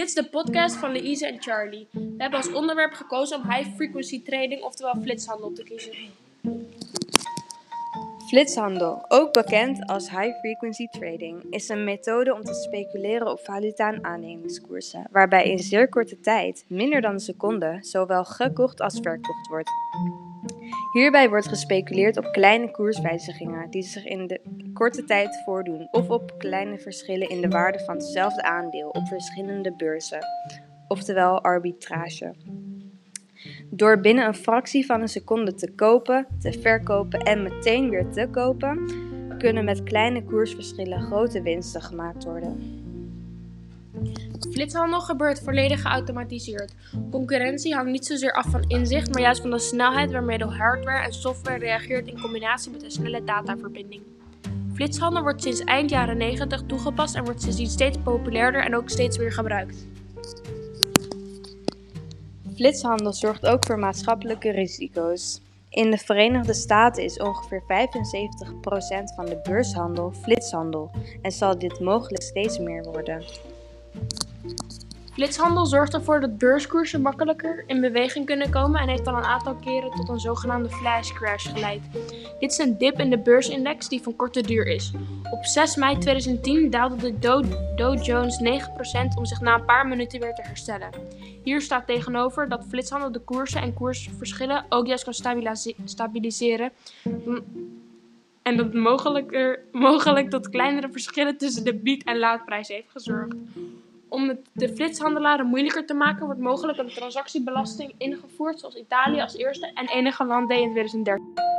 Dit is de podcast van Louise en Charlie. We hebben als onderwerp gekozen om high frequency trading, oftewel flitshandel, te kiezen. Flitshandel, ook bekend als high frequency trading, is een methode om te speculeren op valuta en aannemingskoersen, waarbij in zeer korte tijd, minder dan een seconde, zowel gekocht als verkocht wordt. Hierbij wordt gespeculeerd op kleine koerswijzigingen die zich in de korte tijd voordoen of op kleine verschillen in de waarde van hetzelfde aandeel op verschillende beurzen, oftewel arbitrage. Door binnen een fractie van een seconde te kopen, te verkopen en meteen weer te kopen, kunnen met kleine koersverschillen grote winsten gemaakt worden. Flitshandel gebeurt volledig geautomatiseerd. Concurrentie hangt niet zozeer af van inzicht, maar juist van de snelheid waarmee de hardware en software reageert in combinatie met een snelle dataverbinding. Flitshandel wordt sinds eind jaren 90 toegepast en wordt sindsdien steeds populairder en ook steeds meer gebruikt. Flitshandel zorgt ook voor maatschappelijke risico's. In de Verenigde Staten is ongeveer 75% van de beurshandel flitshandel en zal dit mogelijk steeds meer worden. Flitshandel zorgt ervoor dat beurskoersen makkelijker in beweging kunnen komen en heeft al een aantal keren tot een zogenaamde flash crash geleid. Dit is een dip in de beursindex die van korte duur is. Op 6 mei 2010 daalde de Dow, Dow Jones 9% om zich na een paar minuten weer te herstellen. Hier staat tegenover dat flitshandel de koersen en koersverschillen ook juist kan stabiliseren en dat mogelijk, mogelijk tot kleinere verschillen tussen de bied- en laadprijs heeft gezorgd. Om het de flitshandelaren moeilijker te maken, wordt mogelijk een transactiebelasting ingevoerd, zoals Italië als eerste en enige land deed in 2013.